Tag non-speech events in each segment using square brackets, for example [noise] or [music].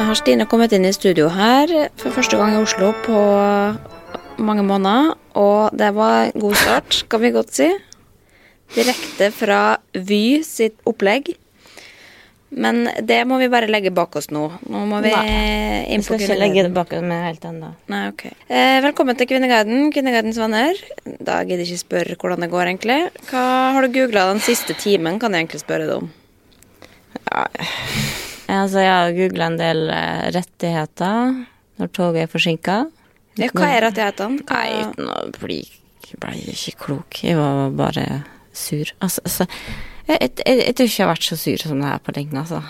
Da har Stine kommet inn i studio her for første gang i Oslo på mange måneder. Og det var en god start, kan vi godt si. Direkte fra Vy sitt opplegg. Men det må vi bare legge bak oss nå. Nå må vi inn Jeg på ikke legge det bak oss med helt ennå. Nei, ok. Eh, velkommen til Kvinneguiden, Kvinneguidens venner. Da gidder jeg ikke spørre hvordan det går, egentlig. Hva har du googla den siste timen, kan jeg egentlig spørre deg om. Altså, jeg har googla en del eh, rettigheter når toget er forsinka. Ja, hva er rettighetene? Nei, uten å bli ble ikke klok. Jeg var bare sur. Altså, altså jeg, jeg, jeg, jeg tror ikke jeg har vært så sur som det her på lenge, altså.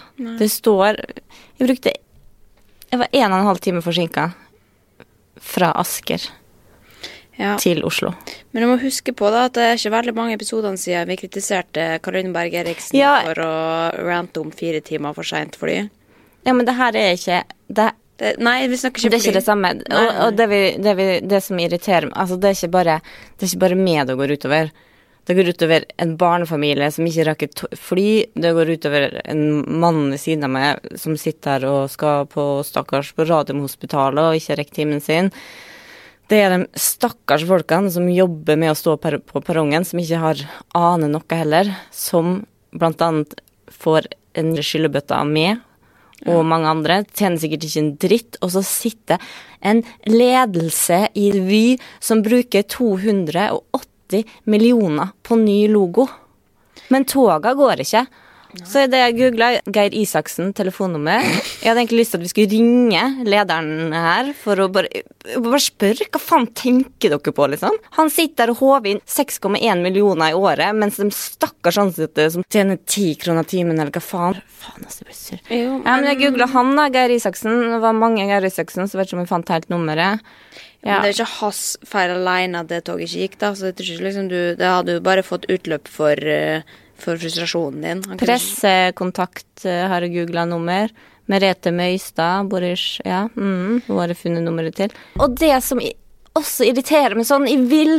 Det står Jeg brukte Jeg var en og en halv time forsinka fra Asker Ja. til Oslo. Men du må huske på da at det er ikke veldig mange episodene siden vi kritiserte Karoline Berg Eriksen Ja. for å rante om fire timer for seint fly. Ja, men det her er ikke det, Det, nei, vi snakker ikke fly. Det er ikke det samme. Nei, Og, og det, vi, det, vi, det som irriterer meg altså det, er ikke bare, det er ikke bare meg det går utover. Det går utover en barnefamilie som ikke rakk fly. Det går utover en mann ved siden av meg som sitter her og skal på stakkars på Radiumhospitalet og ikke rekker timen sin. Det er de stakkars folkene som jobber med å stå på perrongen, som ikke har aner noe heller, som annet får en skyllebøtte av meg og mange andre. Tjener sikkert ikke en dritt. Og så sitter en ledelse i Vy som bruker 280 millioner på ny logo. Men toga går ikke. Så det jeg googla, Geir Isaksen telefonnummer. Jeg hadde egentlig lyst til at vi skulle ringe lederen her for å bare, bare spørre hva faen tenker dere på, liksom? Han sitter der og håver inn 6,1 millioner i året, mens de stakkars ansatte som tjener 10 kroner timen, eller hva faen Faen, altså, jeg blir sur. Jo, Ja, men jeg googla han, da, Geir Isaksen. Det var mange Geir Isaksen, så vet ikke om jeg fant helt nummeret. Men det er ikke hans feil alene at det toget ikke gikk, da. Så det, liksom du Det hadde jo bare fått utløp for, eh, for frustrasjonen din. Han Pressekontakt eh, har jeg googla nummer. Merete Møystad, Boris Ja, mm, hun har funnet nummeret til. Og det som også irriterer meg sånn, jeg vil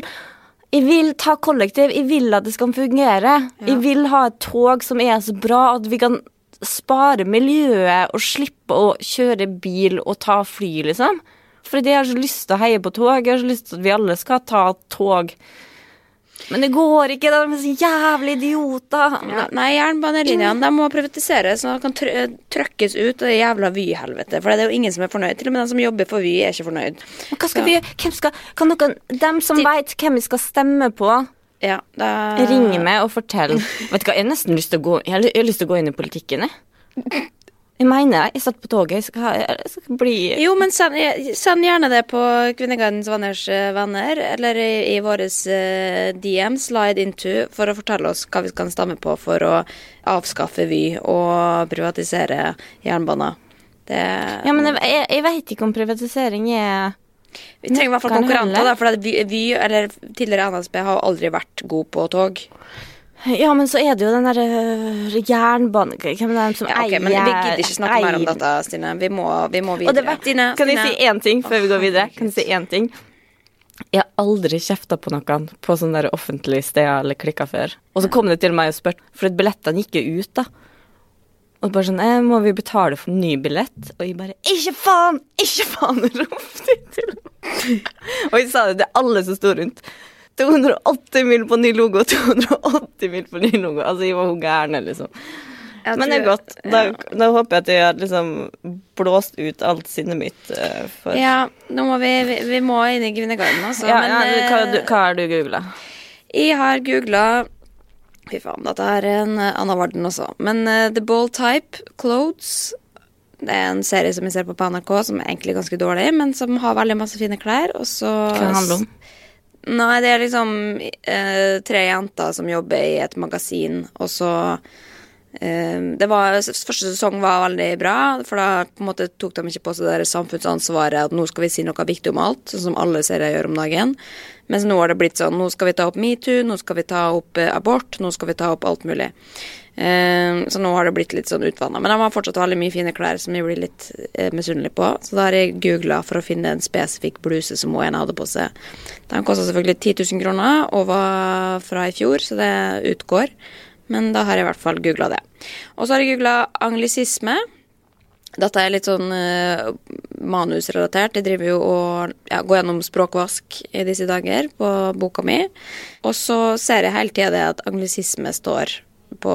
jeg vil ta kollektiv, jeg vil at det skal fungere. Jeg vil ha et tog som er så bra at vi kan spare miljøet og slippe å kjøre bil og ta fly, liksom. Fordi jeg har så lyst til å heie på tog. Jeg har så lyst til at vi alle skal ta tog. Men det går ikke, de er så jævlig idioter. Ja, nei, jernbanelinjene de må privatiseres, så de kan tr trøkkes ut av det jævla Vy-helvetet. For det er jo ingen som er fornøyd. Til og med de som jobber for Vy, er ikke fornøyd. Men hva skal så. vi? Hvem skal, kan noen, dem som De- vet hvem vi skal stemme på, Ja, da ringe meg og fortell. [laughs] Vet du hva, jeg har nesten lyst til å gå, jeg har lyst til å gå inn i politikken, jeg. Jeg mener. Jeg satt på toget. Jeg skal, jeg skal bli Jo, men send, send gjerne det på Kvinneguidens venners eh, venner, eller i, i våre DM, slide into, for å fortelle oss hva vi kan stemme på for å avskaffe Vy og privatisere jernbaner. Det, Ja, men jeg, jeg, jeg vet ikke om privatisering er vi trenger i hvert fall konkurranter, konkurrenter, da, for Vy, eller tidligere NSB, har aldri vært god på tog. Ja, men så er det jo den derre jernbanen Hvem er det som Ja, ok, eier men vi gidder ikke snakke mer om eier- dette, Stine. Vi må, vi må videre. var, Stine, kan jeg si én ting før vi går videre? Kan jeg si én ting? Jeg har aldri kjefta på noen på sånne der offentlige steder eller klikker før. Og så kom det til meg og spurte, for billettene gikk jo ut, da. Og bare sånn eh, 'Må vi betale for ny billett?' Og jeg bare 'Ikke faen! Ikke faen!' [laughs] ropte jeg til henne. Og jeg sa det til alle som sto rundt. 280 mil på ny logo, 280 mil på ny logo. Altså, jeg var hun gærne, liksom. Jeg Men det er godt. Da, da håper jeg at jeg har liksom blåst ut alt sinnet mitt Uh, for Ja, nå må vi, vi, vi må inn i Gvinnegarden, altså. Ja, men, ja, du- hva, eh, du, hva har du googla? Jeg har googla Fy faen, dette er en Anna annen verden også. Men uh, The Bold Type Clothes Det er en serie som jeg ser på på NRK, som er egentlig ganske dårlig, men som har veldig masse fine klær. Og så Hva handler om? Nei, det er liksom eh, tre jenter som jobber i et magasin, og så eh, det var, Første sesong var veldig bra, for da på en måte tok de ikke på seg det samfunnsansvaret at nå skal vi si noe viktig om alt, sånn som alle serier gjør om dagen. Mens nå har det blitt sånn nå skal vi ta opp metoo, nå skal vi ta opp eh, abort, nå skal vi ta opp alt mulig. Eh, så nå har det blitt litt sånn utvanna. Men de har fortsatt veldig mye fine klær som jeg blir litt eh, misunnelig på. Så da har jeg googla for å finne en spesifikk bluse som hun ene hadde på seg. Den kosta selvfølgelig 10 000 kroner og var fra i fjor, så det utgår. Men da har jeg i hvert fall googla det. Og så har jeg googla anglisisme. Dette er litt sånn uh, manusrelatert. Jeg driver jo og ja, går gjennom språkvask i disse dager på boka mi. Og så ser jeg hele tida det at anglisisme står på,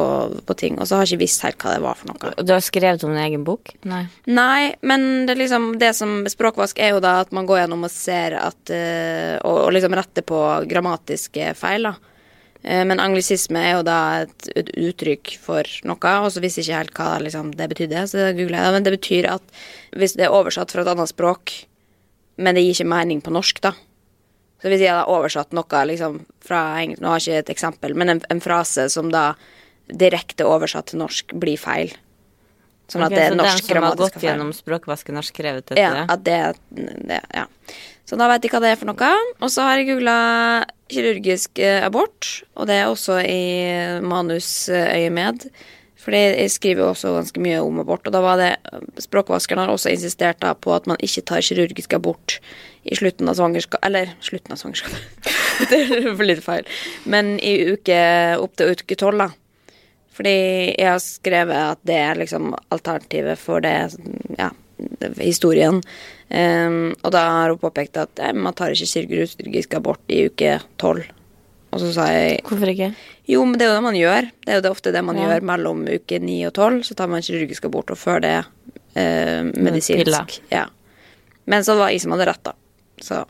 på ting, og så har jeg ikke visst helt hva det var for noe. Du har skrevet om din egen bok? Nei. Nei, men det, liksom, det som språkvask er jo da at man går gjennom og ser at eh, og, og liksom retter på grammatiske feil, da. Eh, Men anglisisme er jo da et, et uttrykk for noe, og så visste jeg ikke helt hva liksom, det betydde. Så det googlet jeg. Men det betyr at hvis det er oversatt fra et annet språk, men det gir ikke mening på norsk, da. Så hvis jeg hadde oversatt noe liksom, fra engelsk Nå har jeg ikke et eksempel, men en, en frase som da direkte oversatt til norsk blir feil. Sånn okay, at det er så norsk den som har gått feil. gjennom språkvasken, har skrevet dette? Ja, at det, det Ja. Så da vet jeg hva det er for noe. Og så har jeg googla kirurgisk eh, abort, og det er også i manusøyemed. Fordi jeg skriver jo også ganske mye om abort, og da var det Språkvaskeren har også insistert da på at man ikke tar kirurgisk abort i slutten av svangerskap Eller slutten av svangerskapet. [laughs] det er litt feil. Men i uke opp til uke tolv, da. Fordi jeg har skrevet at det er liksom alternativet for det, ja, historien. Um, og da har hun påpekt at eh, man tar ikke kirurgisk abort i uke tolv. Og så sa jeg Hvorfor ikke? jo, men det er jo det man gjør. Det er jo det ofte det man Ja. gjør mellom uke ni og tolv. Så tar man kirurgisk abort, og før det eh, medisinsk. Ja. Men så var det jeg som hadde rett, da. Så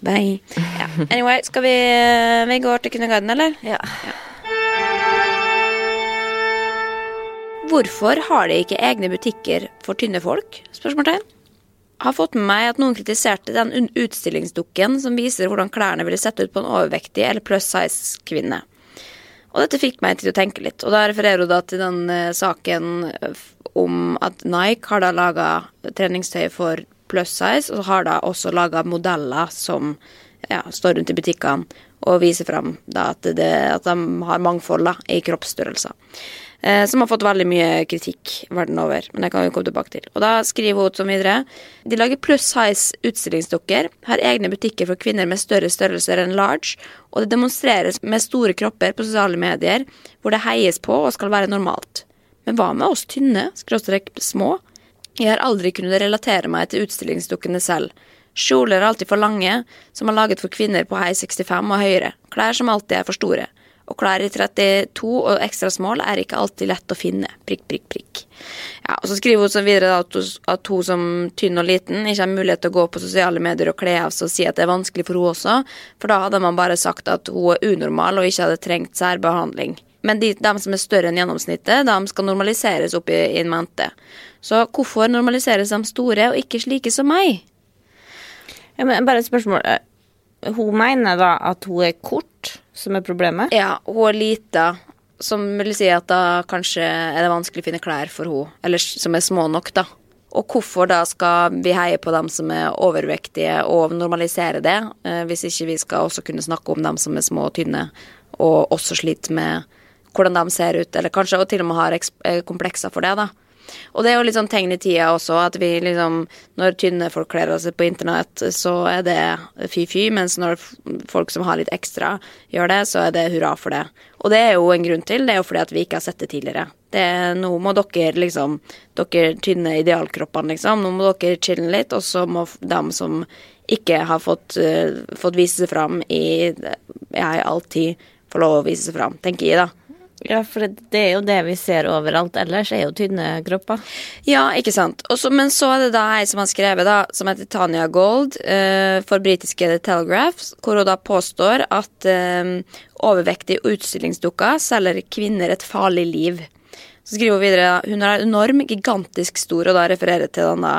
bye. Ja. [laughs] Anyway, skal vi Vi går til Kvinneguiden, eller? Ja. Ja. Hvorfor har de ikke egne butikker for tynne folk? Spørsmålstegn. Har fått med meg at noen kritiserte den utstillingsdukken som viser hvordan klærne ville sett ut på en overvektig eller plus size kvinne. Og dette fikk meg til å tenke litt, og da refererer hun da til den eh, saken eh, om at Nike har da laga treningstøy for plus size, og har da også laga modeller som ja, står rundt i butikkene og viser fram at, at de har mangfold da, i kroppsstørrelser. Eh, som har fått veldig mye kritikk verden over, men det kan vi komme tilbake til. Og da skriver hun som videre De lager pluss size utstillingsdukker, har egne butikker for kvinner med større størrelser enn large, og det demonstreres med store kropper på sosiale medier, hvor det heies på og skal være normalt. Men hva med oss tynne, skråstrek små? Jeg har aldri kunnet relatere meg til utstillingsdukkene selv. Kjoler er alltid for lange, som er laget for kvinner på hei 65 og høyere. Klær som alltid er for store. Og klær i 32 og ekstra small er ikke alltid lett å finne. Prikk, prikk, prikk. Ja, og Så skriver hun videre at hun, at hun som tynn og liten ikke har mulighet til å gå på sosiale medier og kle av seg og si at det er vanskelig for hun også, for da hadde man bare sagt at hun er unormal og ikke hadde trengt særbehandling. Men de, de som er større enn gjennomsnittet, de skal normaliseres opp i, en mente. Så hvorfor normaliseres de store og ikke slike som meg? Ja, men bare et spørsmål. Hun mener da at hun er kort, som er problemet? Ja, hun er lita, som vil si at da kanskje er det vanskelig å finne klær for henne, eller som er små nok, da. Og hvorfor da skal vi heie på dem som er overvektige og normalisere det, eh, hvis ikke vi skal også kunne snakke om dem som er små og tynne, og også sliter med hvordan de ser ut, eller kanskje og til og med har eh, komplekser for det, da. Og det er jo litt sånn tegn i tida også, at vi liksom Når tynne folk kler av seg på internett, så er det fy-fy, mens når folk som har litt ekstra, gjør det, så er det hurra for det. Og det er jo en grunn til, det er jo fordi at vi ikke har sett det tidligere. Det er, nå må dere liksom Dere tynne idealkroppene, liksom. Nå må dere chille litt, og så må de som ikke har fått, uh, fått vise seg fram i Jeg alltid får lov å vise seg fram, tenker jeg, da. Ja, for det, er jo det vi ser overalt ellers, er jo tynne kropper. Ja, ikke sant. Også, men så er det da ei som har skrevet, da, som heter Tanya Gold uh, for britiske The Telegraph, hvor hun da påstår at uh, overvektige utstillingsdukker selger kvinner et farlig liv. Så skriver hun videre hun er enorm, gigantisk stor, og da refererer jeg til den da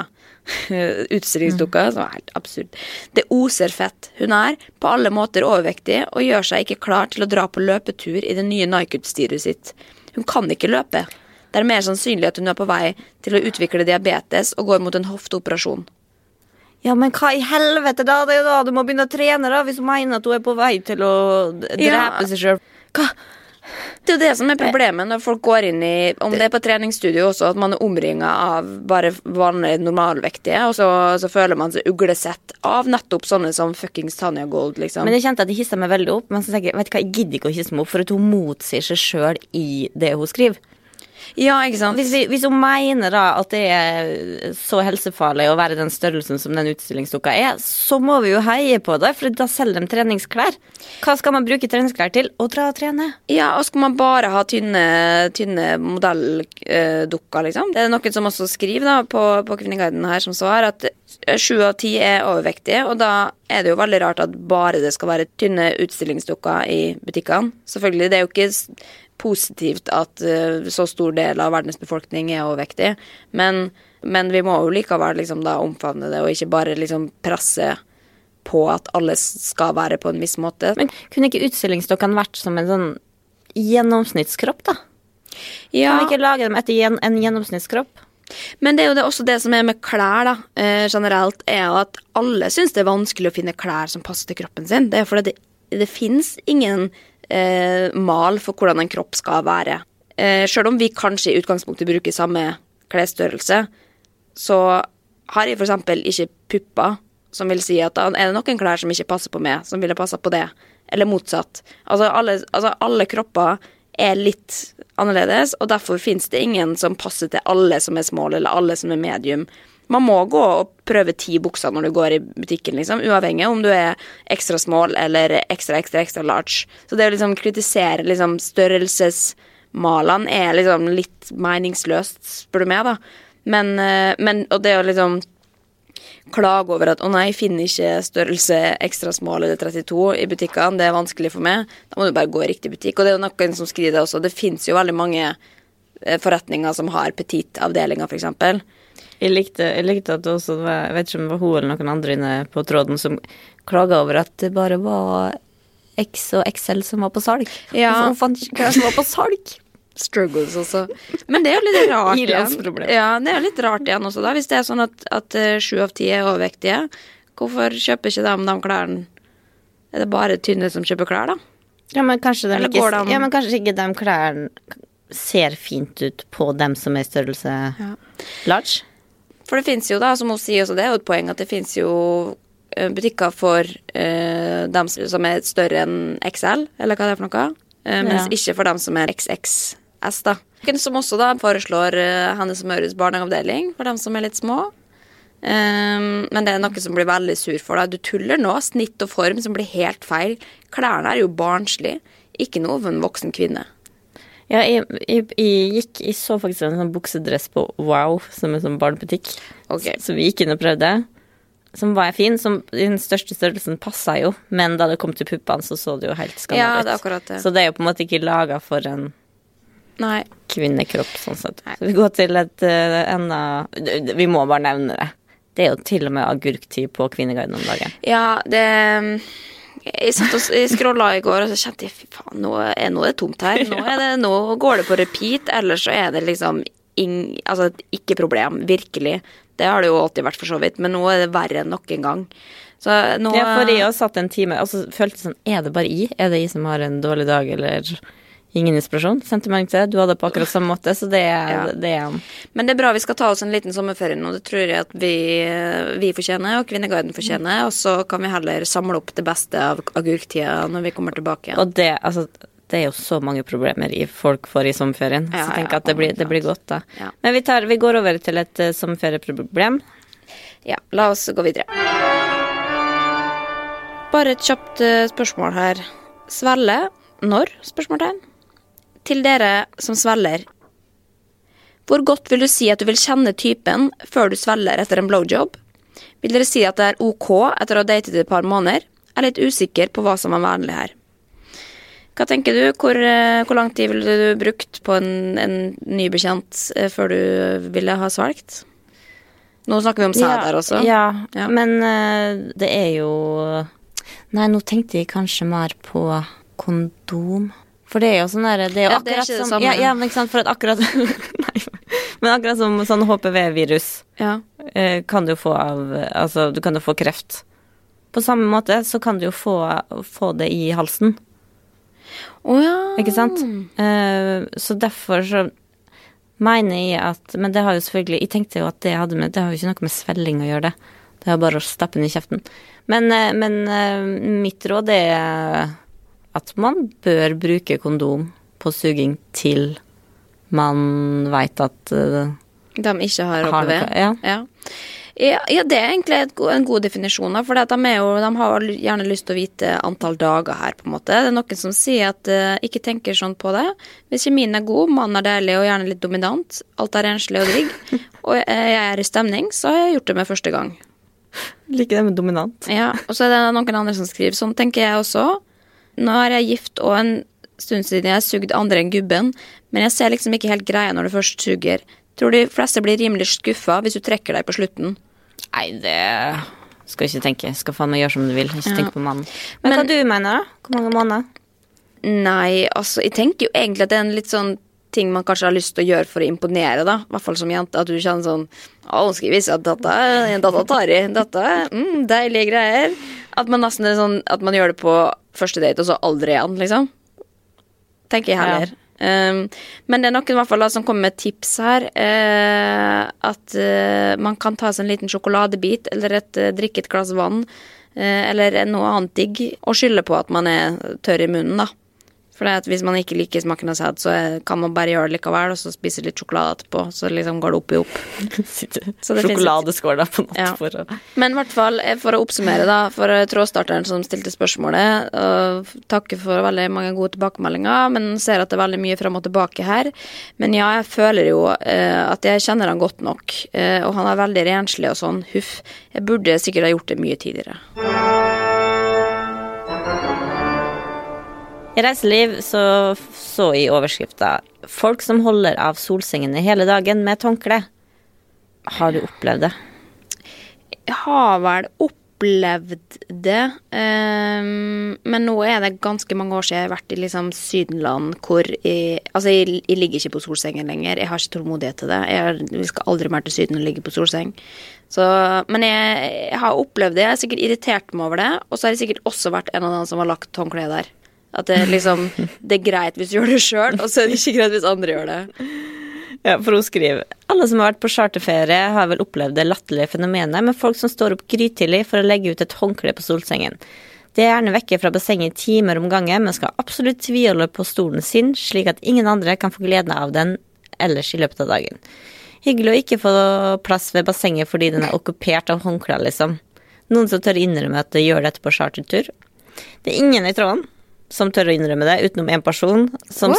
utstillingsdukka, som er helt absurd. Det oser fett. Hun er på alle måter overvektig og gjør seg ikke klar til å dra på løpetur i det nye Nike-utstyret sitt. Hun kan ikke løpe. Det er mer sannsynlig at hun er på vei til å utvikle diabetes og går mot en hofteoperasjon. Ja, men hva i helvete, da? Det er jo da du må begynne å trene, da, hvis hun mener at hun er på vei til å drepe Ja. seg sjøl. Hva? Det er jo det som er problemet når folk går inn i Om det er på treningsstudio også, at man er omringa av bare vanlige normalvektige, og så, så føler man seg uglesett av nettopp sånne som fuckings Tanya Gold, liksom. Men jeg kjente at jeg hissa meg veldig opp, men så tenker jeg, vet du hva, jeg gidder ikke å hisse meg opp, for at hun motsier seg sjøl i det hun skriver. Ja, ikke sant? Hvis, vi, hvis hun mener da at det er så helsefarlig å være den størrelsen som den utstillingsdukka er, så må vi jo heie på det, for da selger de treningsklær. Hva skal man bruke treningsklær til? Å dra og trene. Ja, og skal man bare ha tynne, tynne modelldukker, liksom? Det er noen som også skriver da på, på Kvinneguiden her som svar at sju av ti er overvektige, og da er det jo veldig rart at bare det skal være tynne utstillingsdukker i butikkene. Selvfølgelig, det er jo ikke positivt at eh, så stor del av verdens befolkning er overvektig, men, men vi må jo likevel liksom da omfavne det, og ikke bare liksom presse på at alle skal være på en viss måte. Men kunne ikke utstillingsdokkene vært som en sånn gjennomsnittskropp, da? Ja. Kan vi ikke lage dem etter en gjennomsnittskropp? Men det er jo det, også det som er med klær da, eh, generelt, er at alle syns det er vanskelig å finne klær som passer til kroppen sin. Det er fordi det, det fins ingen mal for hvordan en kropp skal være. Eh, Sjøl om vi kanskje i utgangspunktet bruker samme klesstørrelse, så har jeg f.eks. ikke pupper, som vil si at er det noen klær som ikke passer på meg, som ville passa på det. Eller motsatt. Altså alle, altså alle kropper er litt annerledes, og derfor fins det ingen som passer til alle som er small, eller alle som er medium. Man må gå og prøve ti bukser når du går i butikken, liksom, uavhengig om du er ekstra small eller ekstra, ekstra, ekstra large. Så det å liksom kritisere liksom størrelsesmalene er liksom litt meningsløst, spør du meg, da. Men, eh, men og det å liksom klage over at 'å nei, finner ikke størrelse ekstra small eller 32 i butikkene', det er vanskelig for meg, da må du bare gå i riktig butikk. Og det er jo noen som skriver det også, det fins jo veldig mange eh, forretninger som har petitavdelinger, f.eks. Jeg likte, jeg likte at det også var, jeg vet ikke om det var hun eller noen andre inne på tråden som klaga over at det bare var X og XL som var på salg. Ja. Hun fant ikke klær som var på salg. Struggles også. Men det er jo litt [laughs] rart igjen. Ja, det er jo litt rart igjen også, da. Hvis det er sånn at, eh, sju av ti er overvektige, hvorfor kjøper ikke de de klærne Er det bare tynne som kjøper klær, da? Ja, men kanskje, de ikke, de- ja, men kanskje ikke de klærne ser fint ut på dem som er i størrelse large? For det fins jo, da, som hun sier også, det er jo et poeng at det fins jo eh, butikker for uh, dem som er større enn XL, eller hva det er for noe. Eh, mens Ja. ikke for dem som er XXS, da. Som også da foreslår uh, Hennes og Møres barneavdeling for dem som er litt små. Um, men det er noe som blir veldig sur for deg. Du tuller nå. Snitt og form som blir helt feil. Klærne er jo barnslig. Ikke noe for en voksen kvinne. Ja, jeg, jeg, jeg gikk Jeg så faktisk en sånn buksedress på Wow, som er sånn barnebutikk. Ok. Så vi gikk inn og prøvde. Som var fin. Som i den største størrelsen passa jo, men da det kom til puppene, så så det jo helt Ja, skandale er ut. Så det er jo på en måte ikke laga for en Nei. kvinnekropp, sånn sett. Så vi går til et uh, enda Vi må bare nevne det. Det er jo til og med agurktid på Kvinneguiden om dagen. Ja, det Jeg satt og scrolla i går, og så kjente jeg fy faen, nå er, nå er det tomt her. [laughs] Nå, er det, nå går det på repeat, ellers så er det liksom ing, altså, ikke problem. Virkelig. Det har det jo alltid vært, for så vidt, men nå er det verre enn nok en gang. Så nå Ja, for jeg har satt en time Og så følte jeg sånn Er det bare i? Er det i som har en dårlig dag, eller ingen inspirasjon? Sendte melding til deg. Du hadde det på akkurat samme måte, så det er, Ja. det er Men det er bra vi skal ta oss en liten sommerferie nå. Det tror jeg at vi, vi fortjener, og Kvinneguiden fortjener. Og så kan vi heller samle opp det beste av agurktida når vi kommer tilbake igjen. Og det, altså, det er jo så mange problemer i folk får i sommerferien. Ja, så tenker ja, at det blir, det blir godt, da. Men vi, tar, vi går over til et uh, sommerferieproblem. Ja, la oss gå videre. bare et kjapt eh, spørsmål her. Svelle når? Spørsmålstegn. Til dere som svelger. Hvor godt vil du si at du vil kjenne typen før du svelger etter en blowjob? Vil dere si at det er ok etter å ha datet i et par måneder? Jeg Er litt usikker på hva som er vanlig her. Hva tenker du? Hvor, eh, hvor lang tid ville du brukt på en, en ny bekjent eh, før du ville ha svelgt? Nå snakker vi om sæd her også. Ja, Ja. men eh, det er jo Nei, nå tenkte jeg kanskje mer på kondom. For det er jo sånn derre Det er jo Ja, det er akkurat det som samme. ja, ja, men ikke sant, for at akkurat [laughs] Nei, men akkurat som sånn HPV-virus Ja. eh, kan du få av Altså, du kan jo få kreft. På samme måte så kan du jo få, få det i halsen, Å ja. ikke sant? Eh, så derfor så mener jeg at Men det har jo selvfølgelig Jeg tenkte jo at det hadde med Det har jo ikke noe med svelling å gjøre, det. Det er bare å stappe den i kjeften. Men, eh, men mitt råd er at man bør bruke kondom på suging til man veit at uh, De ikke har HPV? ja. ja. Ja, ja, det er egentlig en god definisjon. For de, jo, de har gjerne lyst til å vite antall dager her. på en måte. Det er noen som sier at uh, ikke tenker sånn på det. Hvis kjemien er god, mannen er deilig og gjerne litt dominant, alt er renslig og digg, [laughs] og jeg er i stemning, så har jeg gjort det med første gang. Liker det med dominant. Ja, Og så er det noen andre som skriver sånn, tenker jeg også. Nå er jeg gift og en stund siden jeg har sugd andre enn gubben, men jeg ser liksom ikke helt greia når du først suger. Tror de fleste blir rimelig skuffa hvis du trekker deg på slutten. Nei, det skal ikke tenke. Skal faen meg gjøre som du vil. Ikke Ja. tenke på mannen. Men, hva du mener, da? Hvor mange måneder? Nei, altså, jeg tenker jo egentlig at det er en litt sånn ting man kanskje har lyst til å gjøre for å imponere, da. I hvert fall som jente. At du kjenner sånn Å, nå skal jeg vise at dette, dette tar i. Dette er mm, deilige greier. At man nesten er sånn At man gjør det på første date, og så aldri igjen, liksom. Tenker jeg heller. Um, men det er noen i hvert fall da, som kommer med tips her. Uh, at uh, man kan ta seg en liten sjokoladebit eller et, uh, drikke et glass vann. eller noe annet digg, og skylde på at man er tørr i munnen, da. For det at hvis man ikke liker smaken av sæd, så kan man bare gjøre det likevel, og så spise litt sjokolade etterpå. Så liksom går det opp i opp. [laughs] Sjokoladeskåla på nattbordet. Ja. Men i hvert fall, eh, for å oppsummere, da, for eh, trådstarteren som stilte spørsmålet, og takker for veldig mange gode tilbakemeldinger, men ser at det er veldig mye fram og tilbake her. Men ja, jeg føler jo eh, at jeg kjenner han godt nok, eh, og han er veldig renslig og sånn, huff. Jeg burde sikkert ha gjort det mye tidligere. I reiseliv så så i overskrifta 'Folk som holder av solsengene hele dagen med håndkle'. Har du opplevd det? Jeg har vel opplevd det, Um, men nå er det ganske mange år siden jeg har vært i liksom Sydenland hvor jeg Altså, jeg, jeg ligger ikke på solsengen lenger. Jeg har ikke tålmodighet til det. Vi skal aldri mer til Syden og ligge på solseng. Så, men jeg, jeg har opplevd det. Jeg har sikkert irritert meg over det. Og så har jeg sikkert også vært en av dem som har lagt håndkleet der. At det liksom Det er greit hvis du gjør det sjøl, og så er det ikke greit hvis andre gjør det. Ja, for hun skriver Alle som har vært på charterferie, har vel opplevd det latterlige fenomenet med folk som står opp grytidlig for å legge ut et håndkle på solsengen. De er gjerne vekke fra bassenget i timer om gangen, men skal absolutt tviholde på stolen sin, slik at ingen andre kan få gleden av den ellers i løpet av dagen. Hyggelig å ikke få plass ved bassenget fordi den er okkupert av håndklær, liksom. Noen som tør innrømme at de gjør dette på chartertur. Det er ingen i tråden som tør å innrømme det, utenom én person som,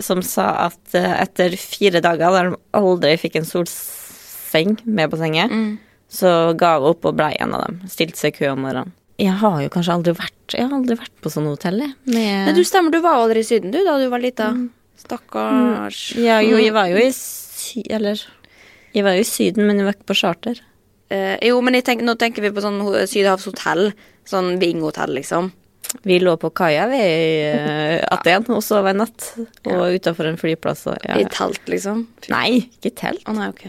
som sa at eh, etter fire dager, der de aldri fikk en solseng med bassenget, Mm. så ga hun opp og blei en av dem. Stilte seg i kø om morgenen. Jeg har jo kanskje aldri vært Jeg har aldri vært på sånne hotell, jeg. Med Nei, du stemmer, du var aldri i Syden, du, da du var lita. Stakkars. Ja, jo, jeg var jo i sy... Eller Jeg var jo i Syden, men jeg var ikke på charter. Eh, jo, men tenker, nå tenker vi på sånn Sydhavshotell. Sånn Bing-hotell, liksom. Vi lå på kaia ved i uh, Aten og sov en natt. Og utafor en flyplass og ja, I telt, liksom. Nei, ikke telt. nei, ok.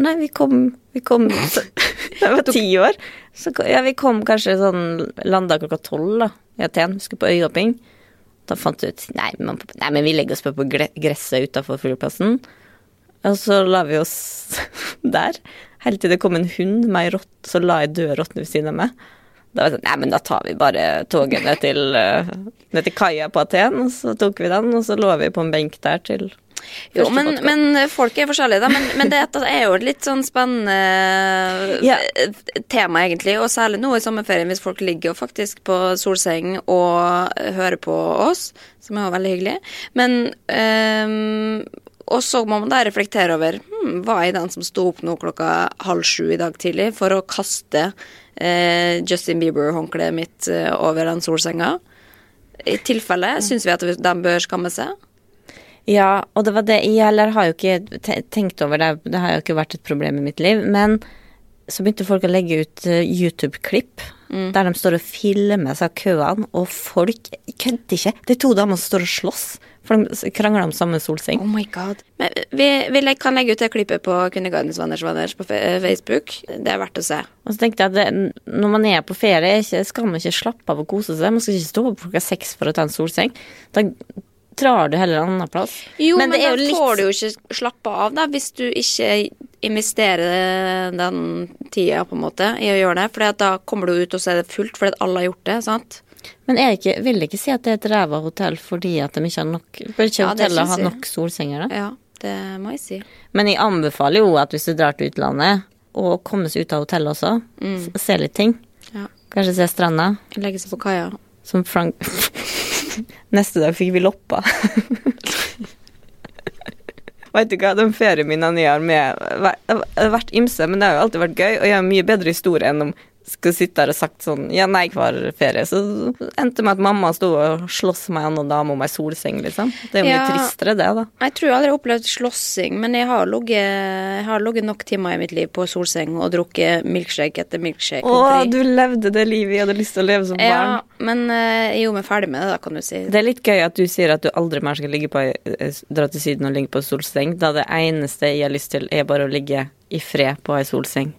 Nei, vi kom Vi kom [laughs] så, Jeg var ti år. Så ja, vi kom kanskje sånn Landa klokka tolv, da, i Aten. Vi skulle på øyhopping. Da fant vi ut nei men, nei, men vi legger oss på på gresset utafor flyplassen. Og så la vi oss [laughs] der. Helt til det kom en hund med ei rotte, så la jeg død rotte ved siden av meg. Da var jeg sånn, nei, men da tar vi bare toget ned til, eh, ned til kaia på Aten, og så tok vi den, og så lå vi på en benk der til Jo, men, men folk er forskjellige, da. Men, men dette er jo et litt sånn spennende [laughs] Ja. eh, tema, egentlig. Og særlig nå i sommerferien, hvis folk ligger jo faktisk på solseng og hører på oss, som er jo veldig hyggelig. Men um, Og så må man da reflektere over hmm, hva er den som sto opp nå klokka halv sju i dag tidlig for å kaste eh, Justin Bieber-håndkleet mitt eh, over den solsenga? I tilfelle syns vi at de bør skamme seg. Ja, og det var det Jeg heller har jo ikke tenkt over det, det har jo ikke vært et problem i mitt liv, men så begynte folk å legge ut eh, YouTube-klipp der de står og filmer seg køene, og folk kødder ikke. Det er to damer som står og slåss, for de krangler om samme solseng. Oh my god. Men vi, vi legg- kan legge ut det klippet på Kvinnegardens Vanners Vanners på Facebook. Det er verdt å se. Og så tenkte jeg at det, når man er på ferie, er skal man ikke slappe av og kose seg. Man skal ikke stå opp klokka seks for å ta en solseng. Da drar du heller en annen plass. Jo, men, det er da litt- får du jo ikke slappe av, da, hvis du ikke investerer den tida, på en måte, i å gjøre det. For da kommer du ut, og så er det fullt fordi alle har gjort det, sant? Men jeg ikke, vil ikke si at det er et ræva hotell fordi at de ikke har nok Bør ikke Ja, hotellet ha nok solsenger, da? Ja, det må jeg si. Men jeg anbefaler jo at hvis du drar til utlandet, å komme seg ut av hotellet også, s- se litt ting. Ja. Kanskje se stranda, Legge seg på kaia. som Frank [laughs] Neste dag fikk vi loppa. [laughs] Vet du hva, de ferien mine jeg har med Det har vært ymse, men det har jo alltid vært gøy, og jeg har mye bedre historie enn om skal sitte der og sagt sånn ja, nei, hver ferie. Så endte med at mamma sto og sloss med en annen dame om ei solseng, liksom. Det er jo mye tristere, det, da. Jeg tror jeg aldri har opplevd slåssing, men jeg har ligget nok timer i mitt liv på solseng og drukket milkshake etter milkshake. Å, du levde det livet jeg hadde lyst til å leve som barn. Ja, men eh, jeg er meg ferdig med det, da, kan du si. Det er litt gøy at du sier at du aldri mer skal ligge på, dra til Syden og ligge på solseng, da det eneste jeg har lyst til, er bare å ligge i fred på ei solseng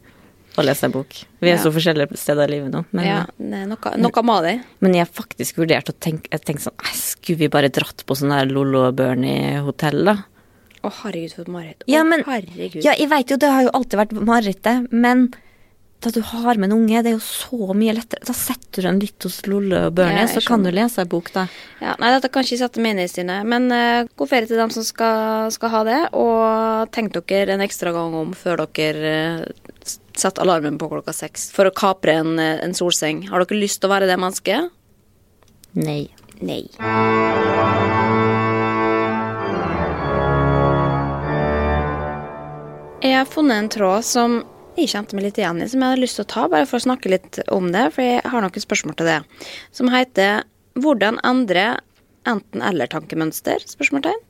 og lese en bok. Vi er Ja. så forskjellige steder i livet nå, men, ja, det er noe, noe må det. men jeg har faktisk vurdert å tenke, jeg tenkte sånn «Nei, Skulle vi bare dratt på sånn der Lollo og Bernie-hotell, da? Å, herregud, for et mareritt. Å, Ja, men- herregud. Ja, jeg veit jo, det har jo alltid vært marerittet, men da du har med en unge, det er jo så mye lettere. Da setter du den litt hos Lolle og Bernie, Ja, så kan du lese ei bok, da. Ja, nei, dette kan ikke jeg sette meg inn i, Stine. Men uh, god ferie til dem som skal, skal ha det. Og tenk dere en ekstra gang om før dere uh, setter alarmen på klokka seks for å kapre en, eh, en solseng. Har dere lyst til å være det mennesket? Nei. Nei. Jeg har funnet en tråd som jeg kjente meg litt igjen i, som jeg hadde lyst til å ta, bare for å snakke litt om det, for jeg har noen spørsmål til det. Som heter 'Hvordan endre enten-eller-tankemønster?' spørsmålstegn.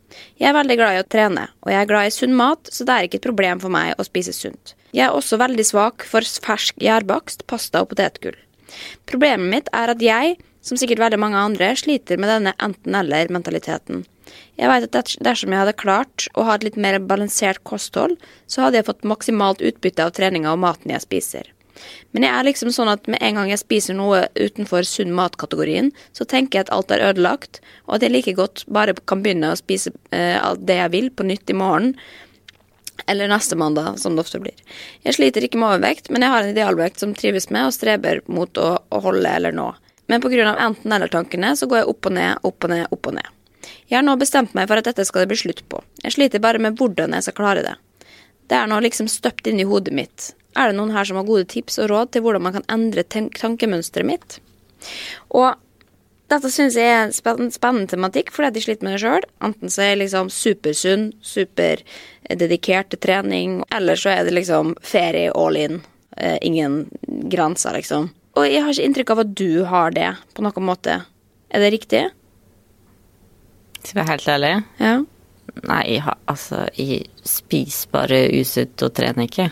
Jeg er veldig glad i å trene, og jeg er glad i sunn mat, så det er ikke et problem for meg å spise sunt. Jeg er også veldig svak for fersk gjærbakst, pasta og potetgull. Problemet mitt er at jeg, som sikkert veldig mange andre, sliter med denne enten-eller-mentaliteten. Jeg vet at dersom jeg hadde klart å ha et litt mer balansert kosthold, så hadde jeg fått maksimalt utbytte av treninga og maten jeg spiser. Men jeg er liksom sånn at med en gang jeg spiser noe utenfor sunn mat-kategorien, så tenker jeg at alt er ødelagt, og at jeg like godt bare kan begynne å spise eh, alt det jeg vil på nytt i morgen, eller neste mandag, som det ofte blir. Jeg sliter ikke med overvekt, men jeg har en idealvekt som trives med og streber mot å, å holde eller nå. Men pga. enten-eller-tankene så går jeg opp og ned, opp og ned, opp og ned. Jeg har nå bestemt meg for at dette skal det bli slutt på. Jeg sliter bare med hvordan jeg skal klare det. Det er nå liksom støpt inn i hodet mitt. Er det noen her som har gode tips og råd til hvordan man kan endre tankemønsteret mitt? Og dette syns jeg er en spennende tematikk, fordi jeg sliter med det sjøl. Enten så er jeg liksom supersunn, superdedikert til trening, eller så er det liksom ferie all in. Eh, ingen grenser, liksom. Og jeg har ikke inntrykk av at du har det på noen måte. Er det riktig? Skal jeg være helt ærlig? Ja. Nei, jeg har, altså, jeg spiser bare usunt og trener ikke.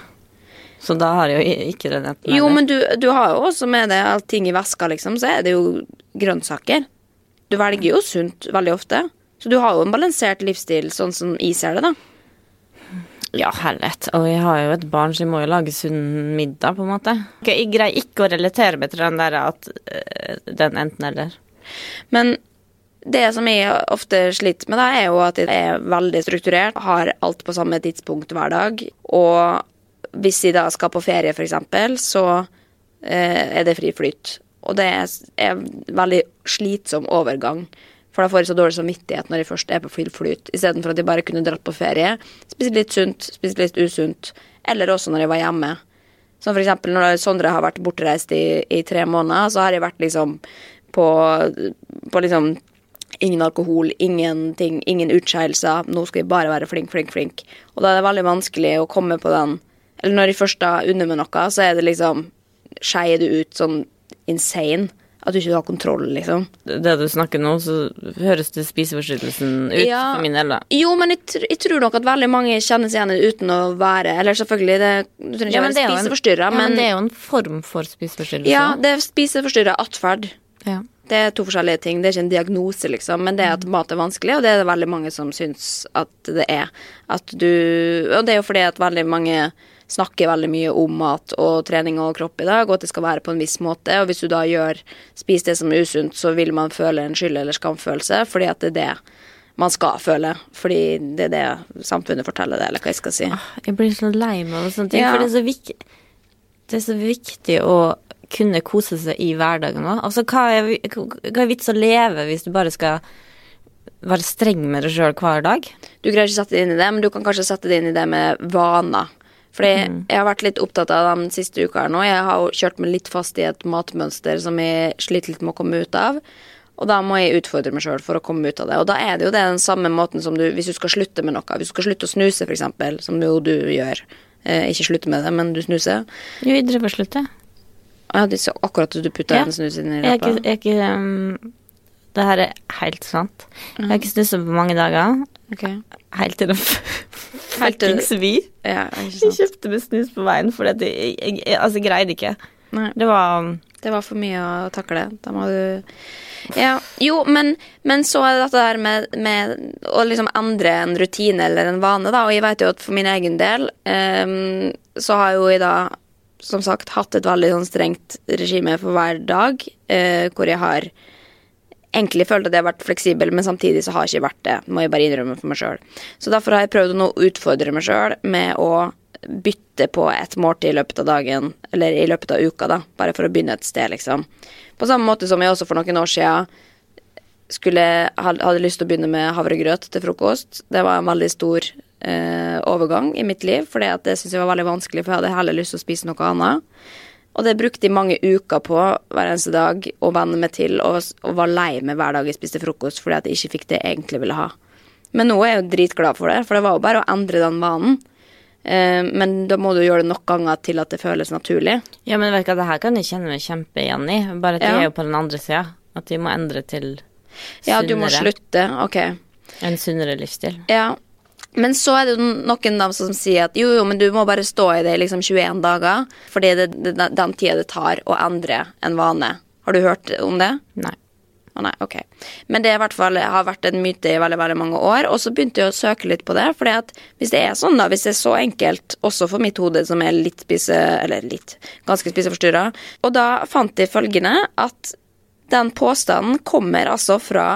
Så da har jeg jo ikke den enten Jo, men du, du har jo også med deg allting i veska, liksom, så er det jo grønnsaker. Du velger jo sunt veldig ofte. Så du har jo en balansert livsstil, sånn som jeg ser det, da. Ja, herlighet. Og jeg har jo et barn, så jeg må jo lage sunn middag, på en måte. Okay, Jeg greier ikke å relatere meg til den der at øh, den enten-eller. Men det som jeg ofte sliter med, da, er jo at jeg er veldig strukturert, har alt på samme tidspunkt hver dag. Og hvis de da skal på ferie, eksempel, så eh, er det fri flyt. Og det er en veldig slitsom overgang. For da får de så dårlig samvittighet når de først er på full flyt, istedenfor at de bare kunne dratt på ferie, spist litt sunt, spist litt usunt, eller også når de var hjemme. Som for eksempel når Sondre har vært bortreist i, i tre måneder, så har jeg vært liksom på, på liksom Ingen alkohol, ingenting, ingen utskeielser. Nå skal vi bare være flink, flink, flink. Og da er det veldig vanskelig å komme på den Eller når de først da unner med noe, så er det liksom Skeier du ut sånn insane. At du ikke har kontroll, liksom. Det du snakker nå, så høres det spiseforstyrrelsen ut Ja. for min del, da. Jo, men jeg, jeg tror nok at veldig mange kjenner seg igjen uten å være Eller selvfølgelig, det, du trenger ikke Ja, være spiseforstyrra, Ja, men men, det er jo en form for spiseforstyrrelse. ja, det er spiseforstyrra atferd. Ja. Det er to forskjellige ting. Det er ikke en diagnose, liksom, men det er at mat er vanskelig, og det er det veldig mange som syns at det er. At du Og det er jo fordi at veldig mange snakker veldig mye om mat og trening og kropp i dag, og at det skal være på en viss måte. Og hvis du da gjør spis det som er usunt, så vil man føle en skyld- eller skamfølelse, fordi at det er det man skal føle. Fordi det er det samfunnet forteller det, eller hva jeg skal si. Jeg blir så lei meg av sånne ting, Ja. for det er, så det er så viktig å kunne kose seg i hverdagen òg. Altså, hva er, hva er vits å leve hvis du bare skal være streng med deg sjøl hver dag? Du greier ikke å sette det inn i det, men du kan kanskje sette det inn i det med vaner. Fordi jeg har vært litt opptatt av den siste uka her nå. Jeg har jo kjørt meg litt fast i et matmønster som jeg sliter litt med å komme ut av. Og da må jeg utfordre meg sjøl for å komme ut av det. Og da er det jo det den samme måten som du Hvis du skal slutte med noe, hvis du skal slutte å snuse, eksempel, som jo du gjør. Eh, ikke slutte med det, men du snuser. Jo, jeg driver og slutter. Ja, det er akkurat du putta Ja. en snus inn i Jeg er ikke, jeg er ikke um, Det her er helt sant. Jeg har ikke snusa på mange dager. Okay. Helt til det [laughs] fuckings vi. Ja, Jeg kjøpte meg snus på veien fordi at jeg, jeg, jeg altså, jeg greide ikke. Nei. Det var um, Det var for mye å takle. Da må du Ja, jo, men, men så er det dette her med, med å liksom endre en rutine eller en vane, da. Og jeg vet jo at for min egen del um, så har jo jeg da som sagt hatt et veldig sånn strengt regime for hver dag, uh, hvor jeg har egentlig følt at jeg har vært fleksibel, men samtidig så har jeg ikke vært det. Må jeg bare innrømme for meg sjøl. Så derfor har jeg prøvd å nå utfordre meg sjøl med å bytte på et måltid i løpet av dagen, eller i løpet av uka, da, bare for å begynne et sted, liksom. På samme måte som jeg også for noen år siden hadde lyst til å begynne med havregrøt til frokost. Det var en veldig stor eh, overgang i mitt liv, for det syntes jeg var veldig vanskelig, for jeg hadde heller lyst til å spise noe annet. Og det brukte jeg mange uker på hver eneste dag å venne meg til, og, og var lei meg hver dag jeg spiste frokost fordi at jeg ikke fikk det jeg egentlig ville ha. Men nå er jeg jo dritglad for det, for det var jo bare å endre den vanen. Eh, men da må du gjøre det nok ganger til at det føles naturlig. Ja, men vet du det her kan jeg kjenne meg kjempe igjen i. Bare at Ja. jeg er jo på den andre sida. At vi må endre til sunnere. Ja, du må slutte. Ok. En sunnere livsstil. Ja. Men så er det jo noen da som sier at jo, jo, men du må bare stå i det i liksom 21 dager, fordi det er den tida det tar å endre en vane. Har du hørt om det? Nei. Å nei, ok. Men det i hvert fall har vært en myte i veldig veldig mange år. Og så begynte jeg å søke litt på det. fordi at hvis det er sånn, da, hvis det er så enkelt, også for mitt hode som er litt spise... Eller litt ganske spiseforstyrra. Og da fant de følgende at den påstanden kommer altså fra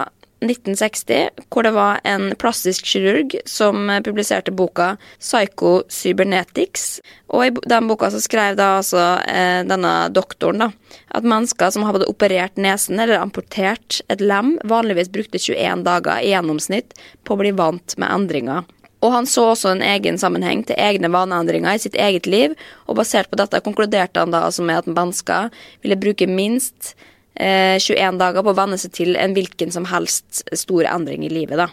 1960, hvor det var en plastisk kirurg som publiserte boka Psycho Cybernetics. Og i den boka så skrev da altså eh, denne doktoren da, at mennesker som hadde operert nesen eller amputert et lem, vanligvis brukte 21 dager i gjennomsnitt på å bli vant med endringer. Og han så også en egen sammenheng til egne vaneendringer i sitt eget liv, og basert på dette konkluderte han da altså med at mennesker ville bruke minst 21 dager på å venne seg til en hvilken som helst stor endring i livet, da.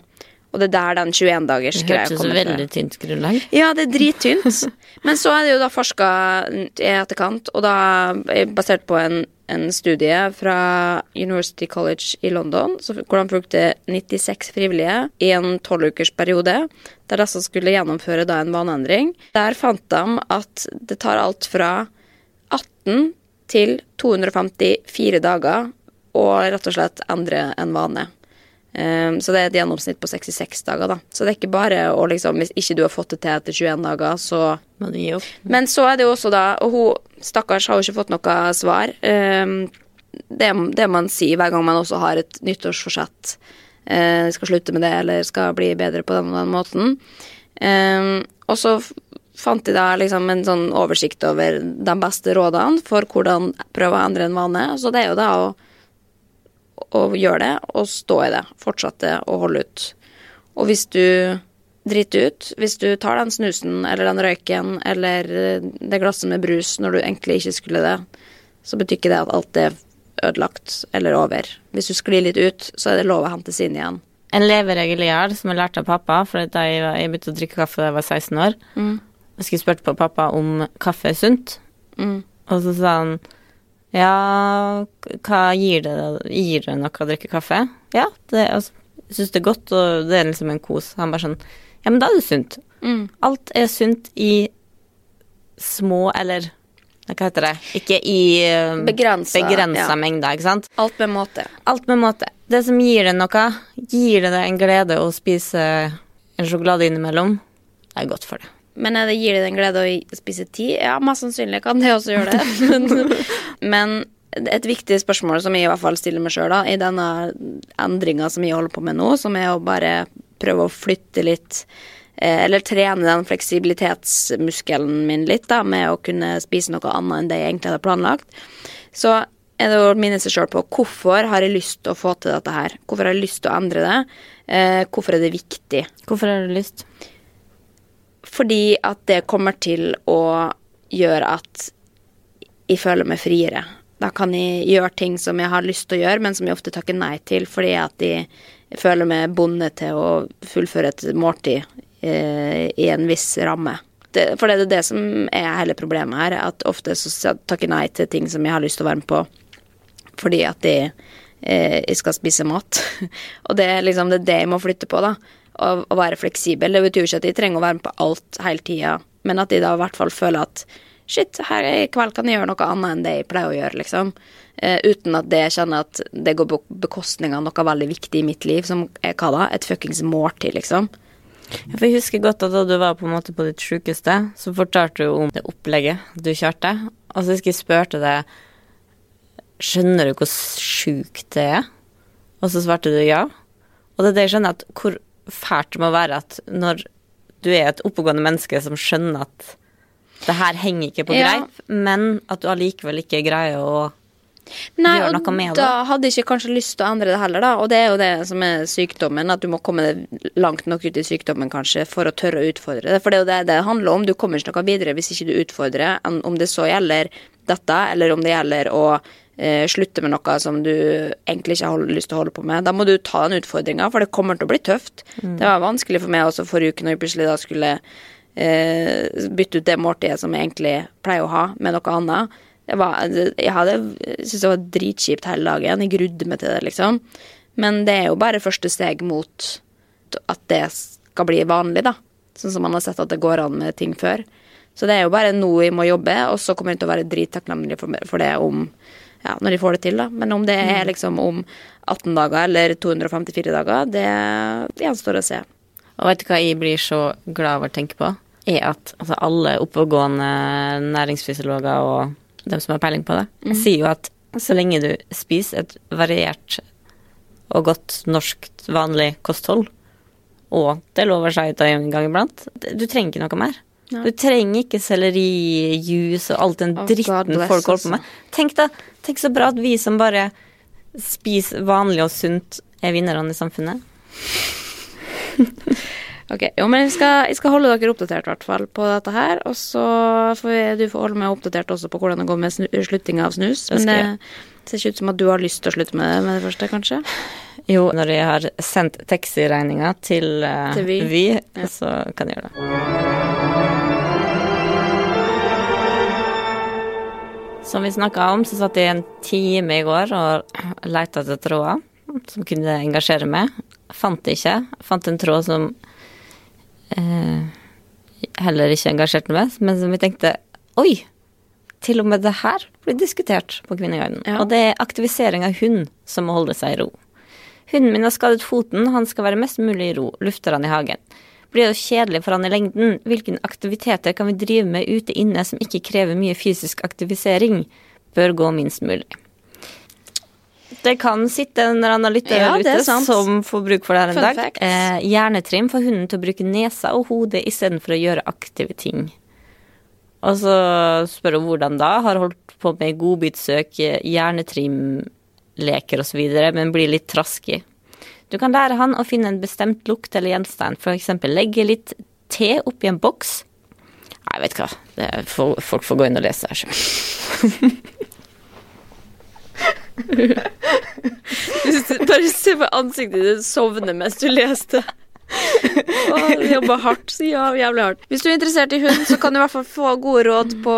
Og det er der den 21 dagers Det greia hørtes så kommer fra. veldig tynt grunnlag. Ja, det er drittynt. [laughs] Men så er det jo da forska i etterkant, og da er basert på en, en studie fra University College i London, så, hvor de brukte 96 frivillige i en tolvukersperiode, der de skulle gjennomføre da en vaneendring. Der fant de at det tar alt fra 18 til 254 dager og rett og slett endre en vane. Um, så det er et gjennomsnitt på 66 dager, da. Så det er ikke bare å liksom Hvis ikke du har fått det til etter 21 dager, så Men. Men så er det jo også da Og hun stakkars har jo ikke fått noe svar. Um, det, det man sier hver gang man også har et nyttårsforsett. Uh, skal slutte med det, eller skal bli bedre på den og den måten. Um, og så fant de da liksom en sånn oversikt over de beste rådene for hvordan prøve å endre en vane. Så det er jo da å å gjøre det, og stå i det. Fortsette å holde ut. Og hvis du driter ut, hvis du tar den snusen eller den røyken eller det glasset med brus når du egentlig ikke skulle det, så betyr ikke det at alt er ødelagt eller over. Hvis du sklir litt ut, så er det lov å hentes inn igjen. En leveregel jeg har, som jeg lærte av pappa, for da jeg, jeg begynte å drikke kaffe da jeg var 16 år Jeg skulle spurt på pappa om kaffe er sunt, Mm. og så sa han ja, hva gir det Gir det noe å drikke kaffe? Ja, det, altså, jeg syns det er godt, og det er liksom en kos. Han bare sånn Ja, men da er det sunt. Mm. Alt er sunt i små, eller hva heter det? Ikke i uh, Begrensa, begrensa ja. mengder, ikke sant? Alt med måte. Alt med måte. Det som gir det noe, gir det en glede å spise en sjokolade innimellom, det er godt for det. Men er det, gir det den glede å spise ti? Ja, mest sannsynlig kan det også gjøre det. [laughs] men, men et viktig spørsmål som jeg i hvert fall stiller meg sjøl i denne endringa som jeg holder på med nå, som er å bare prøve å flytte litt eh, Eller trene den fleksibilitetsmuskelen min litt, da, med å kunne spise noe annet enn det jeg egentlig hadde planlagt. Så er det å minne seg sjøl på hvorfor har jeg lyst til å få til dette her? Hvorfor har jeg lyst til å endre det? Eh, hvorfor er det viktig? Hvorfor har du lyst? Fordi at det kommer til å gjøre at jeg føler meg friere. Da kan jeg gjøre ting som jeg har lyst til å gjøre, men som jeg ofte takker nei til fordi at jeg føler meg bundet til å fullføre et måltid eh, i en viss ramme. Det, for det er det som er hele problemet her, at ofte så takker jeg nei til ting som jeg har lyst til å være med på fordi at jeg, eh, jeg skal spise mat. [laughs] og det er liksom det, er det jeg må flytte på, da. Å, å være fleksibel. Det betyr jo ikke at de trenger å være med på alt hele tida, men at de da i hvert fall føler at shit, her i kveld kan jeg gjøre noe annet enn det jeg pleier å gjøre, liksom. Eh, uten at det kjenner at det går på bekostning av noe veldig viktig i mitt liv, som er hva da? Et fuckings måltid, liksom. Jeg husker godt at da du var på en måte på ditt sjukeste, så fortalte du om det opplegget du kjørte. Og så husker jeg spurte deg Skjønner du hvor sjukt det er? Og så svarte du ja. Og det er det jeg skjønner, at hvor fælt det må være at når du er et oppegående menneske som skjønner at det her henger ikke på Ja. greip, men at du allikevel ikke greier å Nei, gjøre noe med det. da hadde jeg ikke kanskje lyst til å endre det heller, da. Og det er jo det som er sykdommen, at du må komme langt nok ut i sykdommen kanskje for å tørre å utfordre det. For det er jo det det handler om. Du kommer ikke noe videre hvis ikke du utfordrer, om det så gjelder dette, eller om det gjelder å eh, slutte med noe som du egentlig ikke har lyst til å holde på med. Da må du ta den utfordringa, for det kommer til å bli tøft. Det var vanskelig for meg også forrige uke når jeg plutselig da skulle eh, bytte ut det måltidet som jeg egentlig pleier å ha, med noe annet. Jeg, var, jeg hadde syntes det var dritkjipt hele dagen. Jeg grudde meg til det, liksom. Men det er jo bare første steg mot at det skal bli vanlig, da. Sånn som man har sett at det går an med ting før. Så det er jo bare nå vi må jobbe, og så kommer jeg til å være drittakknemlig for det om ja, når de får det til, da. Men om det er liksom om 18 dager eller 254 dager, det gjenstår å se. Og vet du hva jeg blir så glad over å tenke på? Er at altså, alle oppegående næringsfysiologer og dem som har peiling på det, sier jo at så lenge du spiser et variert og godt norsk vanlig kosthold, og det lover seg ut en gang iblant, du trenger ikke noe mer. Ja. Du trenger ikke sellerijus og alt den Oh, dritten God, folk holder på med. Tenk da, tenk så bra at vi som bare spiser vanlig og sunt, er vinnerne i samfunnet. [laughs] Ok, jo, men jeg skal, jeg skal holde dere oppdatert i hvert fall på dette her. Og så får jeg, du får holde meg oppdatert også på hvordan det går med snu, sluttinga av snus. Men det ser ikke ut som at du har lyst til å slutte med det med det første, kanskje? Jo, når jeg har sendt taxiregninga til, uh, Til. Vy, Ja. så kan jeg gjøre det. Som vi snakka om, så satt jeg en time i går og leita etter tråder som kunne engasjere meg. Fant det ikke. Fant en tråd som eh, heller ikke engasjerte meg, men som vi tenkte Oi! Til og med det her blir diskutert på Kvinneguiden. Ja. Og det er aktivisering av hund som må holde seg i ro. Hunden min har skadet foten, han skal være mest mulig i ro, lufter han i hagen. Blir det jo kjedelig for han i lengden? Hvilke aktiviteter kan vi drive med ute inne som ikke krever mye fysisk aktivisering? Bør gå minst mulig. Det kan sitte en eller annen lytter Ja, ute som får bruk for det her en Fun dag. fact. Eh, hjernetrim får hunden til å bruke nesa og hodet istedenfor å gjøre aktive ting. Og så spør hun hvordan da. Har holdt på med godbitsøk, hjernetrimleker hjernetrim leker osv., men blir litt traskig. Du kan lære han å finne en bestemt lukt eller gjenstand, f.eks. legge litt te oppi en boks. Nei, vet du hva, er folk får gå inn og lese her sjøl. [laughs] Bare se på ansiktet ditt sovne mens du leste. Jobba hardt. Så [laughs] ja, jævlig hardt. Hvis du er interessert i hund, så kan du i hvert fall få gode råd på,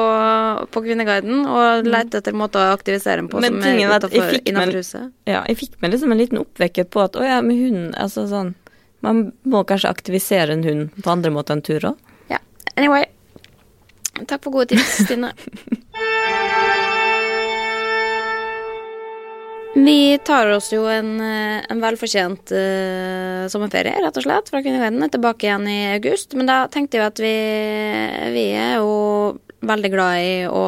på Kvinneguiden, og lete etter måter å aktivisere den på Men som er utafor huset. Ja, jeg fikk meg liksom en liten oppvekker på at å ja, med hunden Altså sånn Man må kanskje aktivisere en hund på andre måter enn tur òg. Ja. Anyway. Takk for gode tips, Stine. [laughs] Vi tar oss jo en, eh, en velfortjent uh, sommerferie, rett og slett, fra Kvinneguiden. Tilbake igjen i august. Men da tenkte jeg at vi, vi er jo veldig glad i å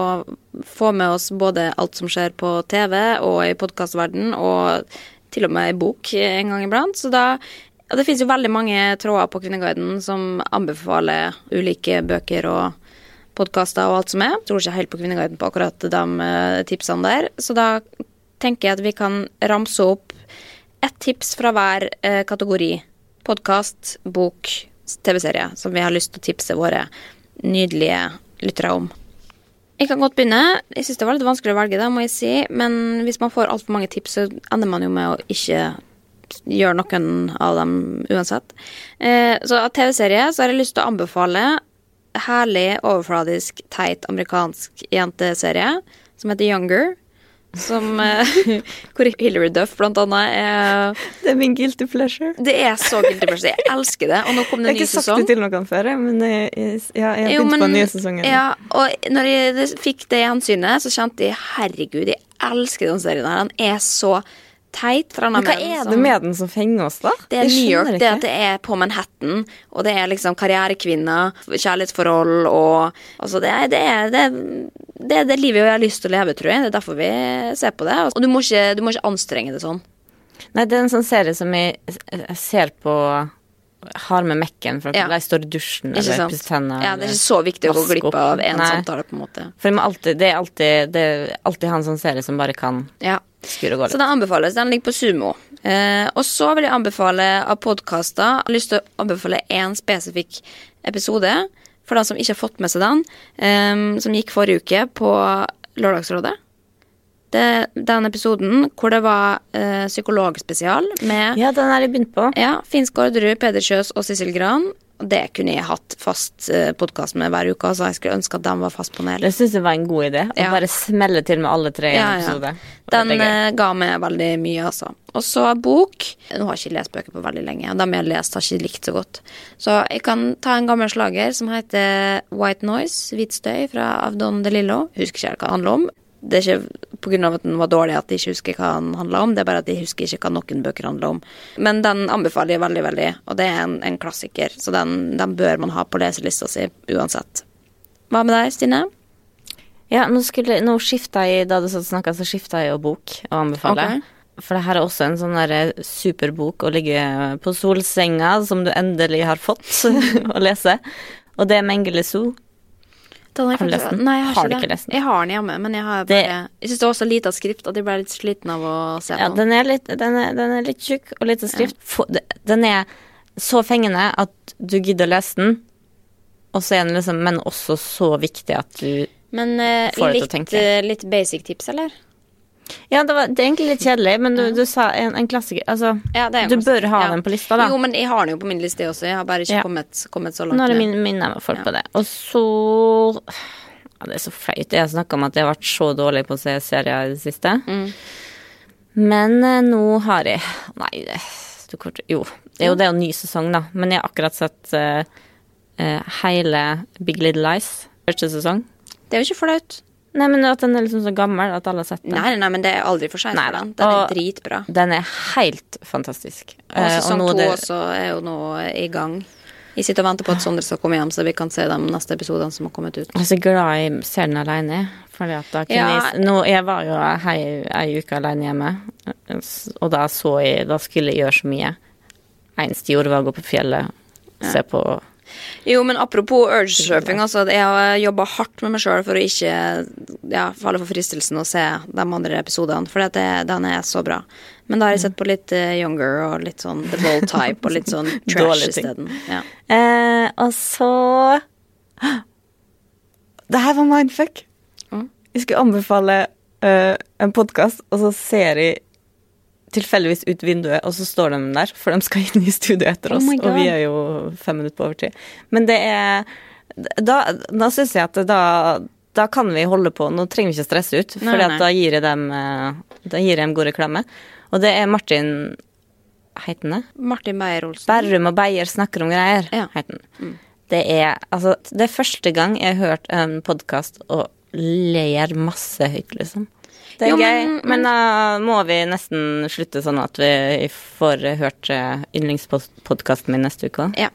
få med oss både alt som skjer på TV og i podkastverden, og til og med i bok en gang iblant. Så da ja, Det finnes jo veldig mange tråder på Kvinneguiden som anbefaler ulike bøker og podkaster og alt som er. Jeg tror ikke helt på Kvinneguiden på akkurat de eh, tipsene der. Så da tenker jeg at vi kan ramse opp ett tips fra hver eh, kategori. Podkast, bok, TV-serie, som vi har lyst til å tipse våre nydelige lyttere om. Jeg kan godt begynne. Jeg syns det var litt vanskelig å velge, det, må jeg si. Men hvis man får altfor mange tips, så ender man jo med å ikke gjøre noen av dem uansett. Eh, så av TV-serie så har jeg lyst til å anbefale herlig, overfladisk, teit amerikansk jenteserie som heter Younger. Som, eh, [laughs] hvor Hilary Duff blant annet er Det er min guilty pleasure. Det er så guilty pleasure. Jeg elsker det. Og nå kom det en ny sesong. Jeg har ikke sagt det til noen før, men jeg, jeg, jeg har Jo, begynt på den nye sesongen. Ja, og når jeg fikk det gjensynet, så kjente jeg herregud, jeg elsker den serien her. Den er så teit. For Men hva er som- det med den som fenger oss, da? Det er New York, det at det er på Manhattan, og det er liksom karrierekvinner, kjærlighetsforhold og Altså, det er det, er, det, er- det er det livet vi har lyst til å leve, tror jeg. Det er derfor vi ser på det. Og du må ikke, du må ikke anstrenge det sånn. Nei, det er en sånn serie som jeg, jeg ser på har med Mekken, for Ja. Jeg står i dusjen eller pusser tenner. Ja, det er ikke så viktig å gå glipp av en Nei. samtale, på en måte. For jeg må alltid, det er alltid, det er alltid han som ser det, som bare kan Ja. Så den anbefales. Den ligger på Sumo. Eh, og så vil jeg anbefale av podkaster har lyst til å anbefale én spesifikk episode for den som ikke har fått med seg den, eh, som gikk forrige uke på Lørdagsrådet. Det, den episoden hvor det var eh, psykologspesial med Ja, den har jeg begynt på. ja, Finn Skårderud, Peder Kjøs og Sissel Gran. Og det kunne jeg hatt fast eh, podkast med hver uke. Altså jeg skulle ønske at den var fast panel. Det syns jeg var en god idé. Å Ja. bare smelle til med alle tre i Ja, ja. episode. Den eh, ga meg veldig mye, altså. Og så bok. Nå har jeg ikke lest bøker på veldig lenge, og dem jeg har lest, har jeg ikke likt så godt. Så jeg kan ta en gammel slager som heter White Noise, Hvit støy, fra Avdon de Lillo. Husker ikke hva det handler om. Det er ikke pga. at den var dårlig at de ikke husker hva den handla om, det er bare at de husker ikke hva noen bøker handler om. Men den anbefaler jeg veldig, veldig, og det er en, en klassiker, så den, den bør man ha på leselista si uansett. Hva med deg, Stine? Ja, nå, skulle, nå skifta jeg, da du snakka, så skifta jeg jo bok å anbefale. Okay. For det her er også en sånn der superbok å ligge på solsenga, som du endelig har fått [laughs] å lese. Og det er Mengele Zoo. Den Har lest den? Nei, jeg har, Har du ikke lest den? Jeg har den hjemme, men jeg har Det- bare Jeg syns det var så lite av skrift at jeg ble litt sliten av å se Ja, på den. den er litt, den er, den er litt tjukk og lite skrift. Ja. det- Den er så fengende at du gidder å lese den, og så er den liksom, men også så viktig at du Men eh, Får deg til å tenke. Men litt basic tips, eller? Ja, det, var, det er egentlig litt kjedelig, men du, du sa en, en klassiker Altså, Ja, det er en du klassiker. bør ha Ja. den på lista, da. Jo, men jeg har den jo på min liste også. Jeg har bare ikke kommet, kommet så langt Nå jeg ned. min, minner folk på det. Og så ja, Det er så flaut. Jeg har snakka om at jeg har vært så dårlig på å se serier i det siste. Mm. Men eh, nå har jeg Nei, det, du kort, jo. Det er jo det er jo ny sesong, da. Men jeg har akkurat sett eh, hele Big Little Lies, første sesong. Det er jo ikke flaut. Nei, men at den er liksom så gammel at alle har sett den. Nei, nei, men det er aldri for seint den. Den er Og- dritbra. Den er helt fantastisk. Og Eh, sesong to det- også er jo nå i gang. Vi sitter og venter på at Sondre skal komme hjem, så vi kan se de neste episodene som har kommet ut. Jeg er så glad jeg ser den alene. Fordi at da kunne Ja. jeg, nå, jeg var jo ei, ei uke alene hjemme, og da så jeg Da skulle jeg gjøre så mye. Eneste jeg gjorde, var å gå på fjellet, se på Jo, men apropos urge-surfing, altså. Jeg har jobba hardt med meg sjøl for å ikke ja, falle for fristelsen å se de andre episodene, for det, den er så bra. Men da har jeg sett på litt uh, Younger og litt sånn The Bold [laughs] Type og litt sånn trash isteden. Ja. Eh, og så [gasps] Det her var mindfuck. Mm. Jeg skulle anbefale uh, en podkast, og så ser jeg tilfeldigvis ut vinduet, og så står de der, for de skal inn i studio etter Oh oss, oh og vi er jo fem minutter på overtid. Men det er Da, da syns jeg at da da kan vi holde på. Nå trenger vi ikke stresse ut, for da gir jeg dem eh, Da gir jeg dem god reklame. Og det er Martin Heter han det? Martin Beyer-Olsen. Berrum og Beyer snakker om greier, Ja. heter den. Det er altså Det er første gang jeg har hørt en podkast og ler masse høyt, liksom. Det er Jo, gøy, men- men, da må vi nesten slutte sånn at vi får hørt uh, yndlingspodkasten min neste uke. Ja.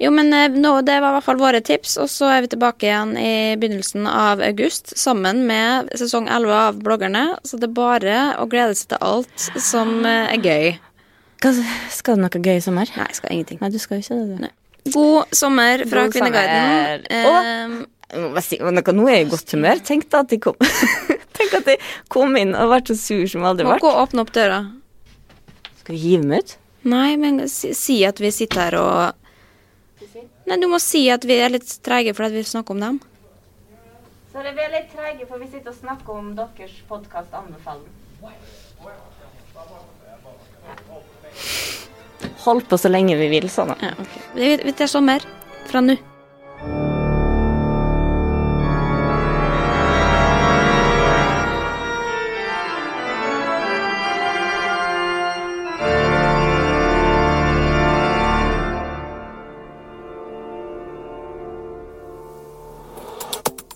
Jo, men eh, nå, det var i hvert fall våre tips, og så er vi tilbake igjen i begynnelsen av august sammen med sesong 11 av Bloggerne. Så det er bare å glede seg til alt som eh, er gøy. Skal du noe gøy i sommer? Nei, jeg skal ingenting. Nei, du skal jo ikke det. God sommer fra God Kvinneguiden. sommer. Eh, bare si, men nå er jeg i godt humør. Tenk da at de kom [laughs] Tenk at de kom inn og ble så sur som aldri vært. gå og åpne opp døra. Skal vi hive meg ut? Nei, men si, si at vi sitter her og Nei, du må si at vi er litt treige fordi vi snakker om dem. Sorry, vi er litt treige, for vi sitter og snakker om deres podkast anbefaler. Hold på så lenge vi vil, sånn. Ja, okay. Vi, er tar sommer fra nå.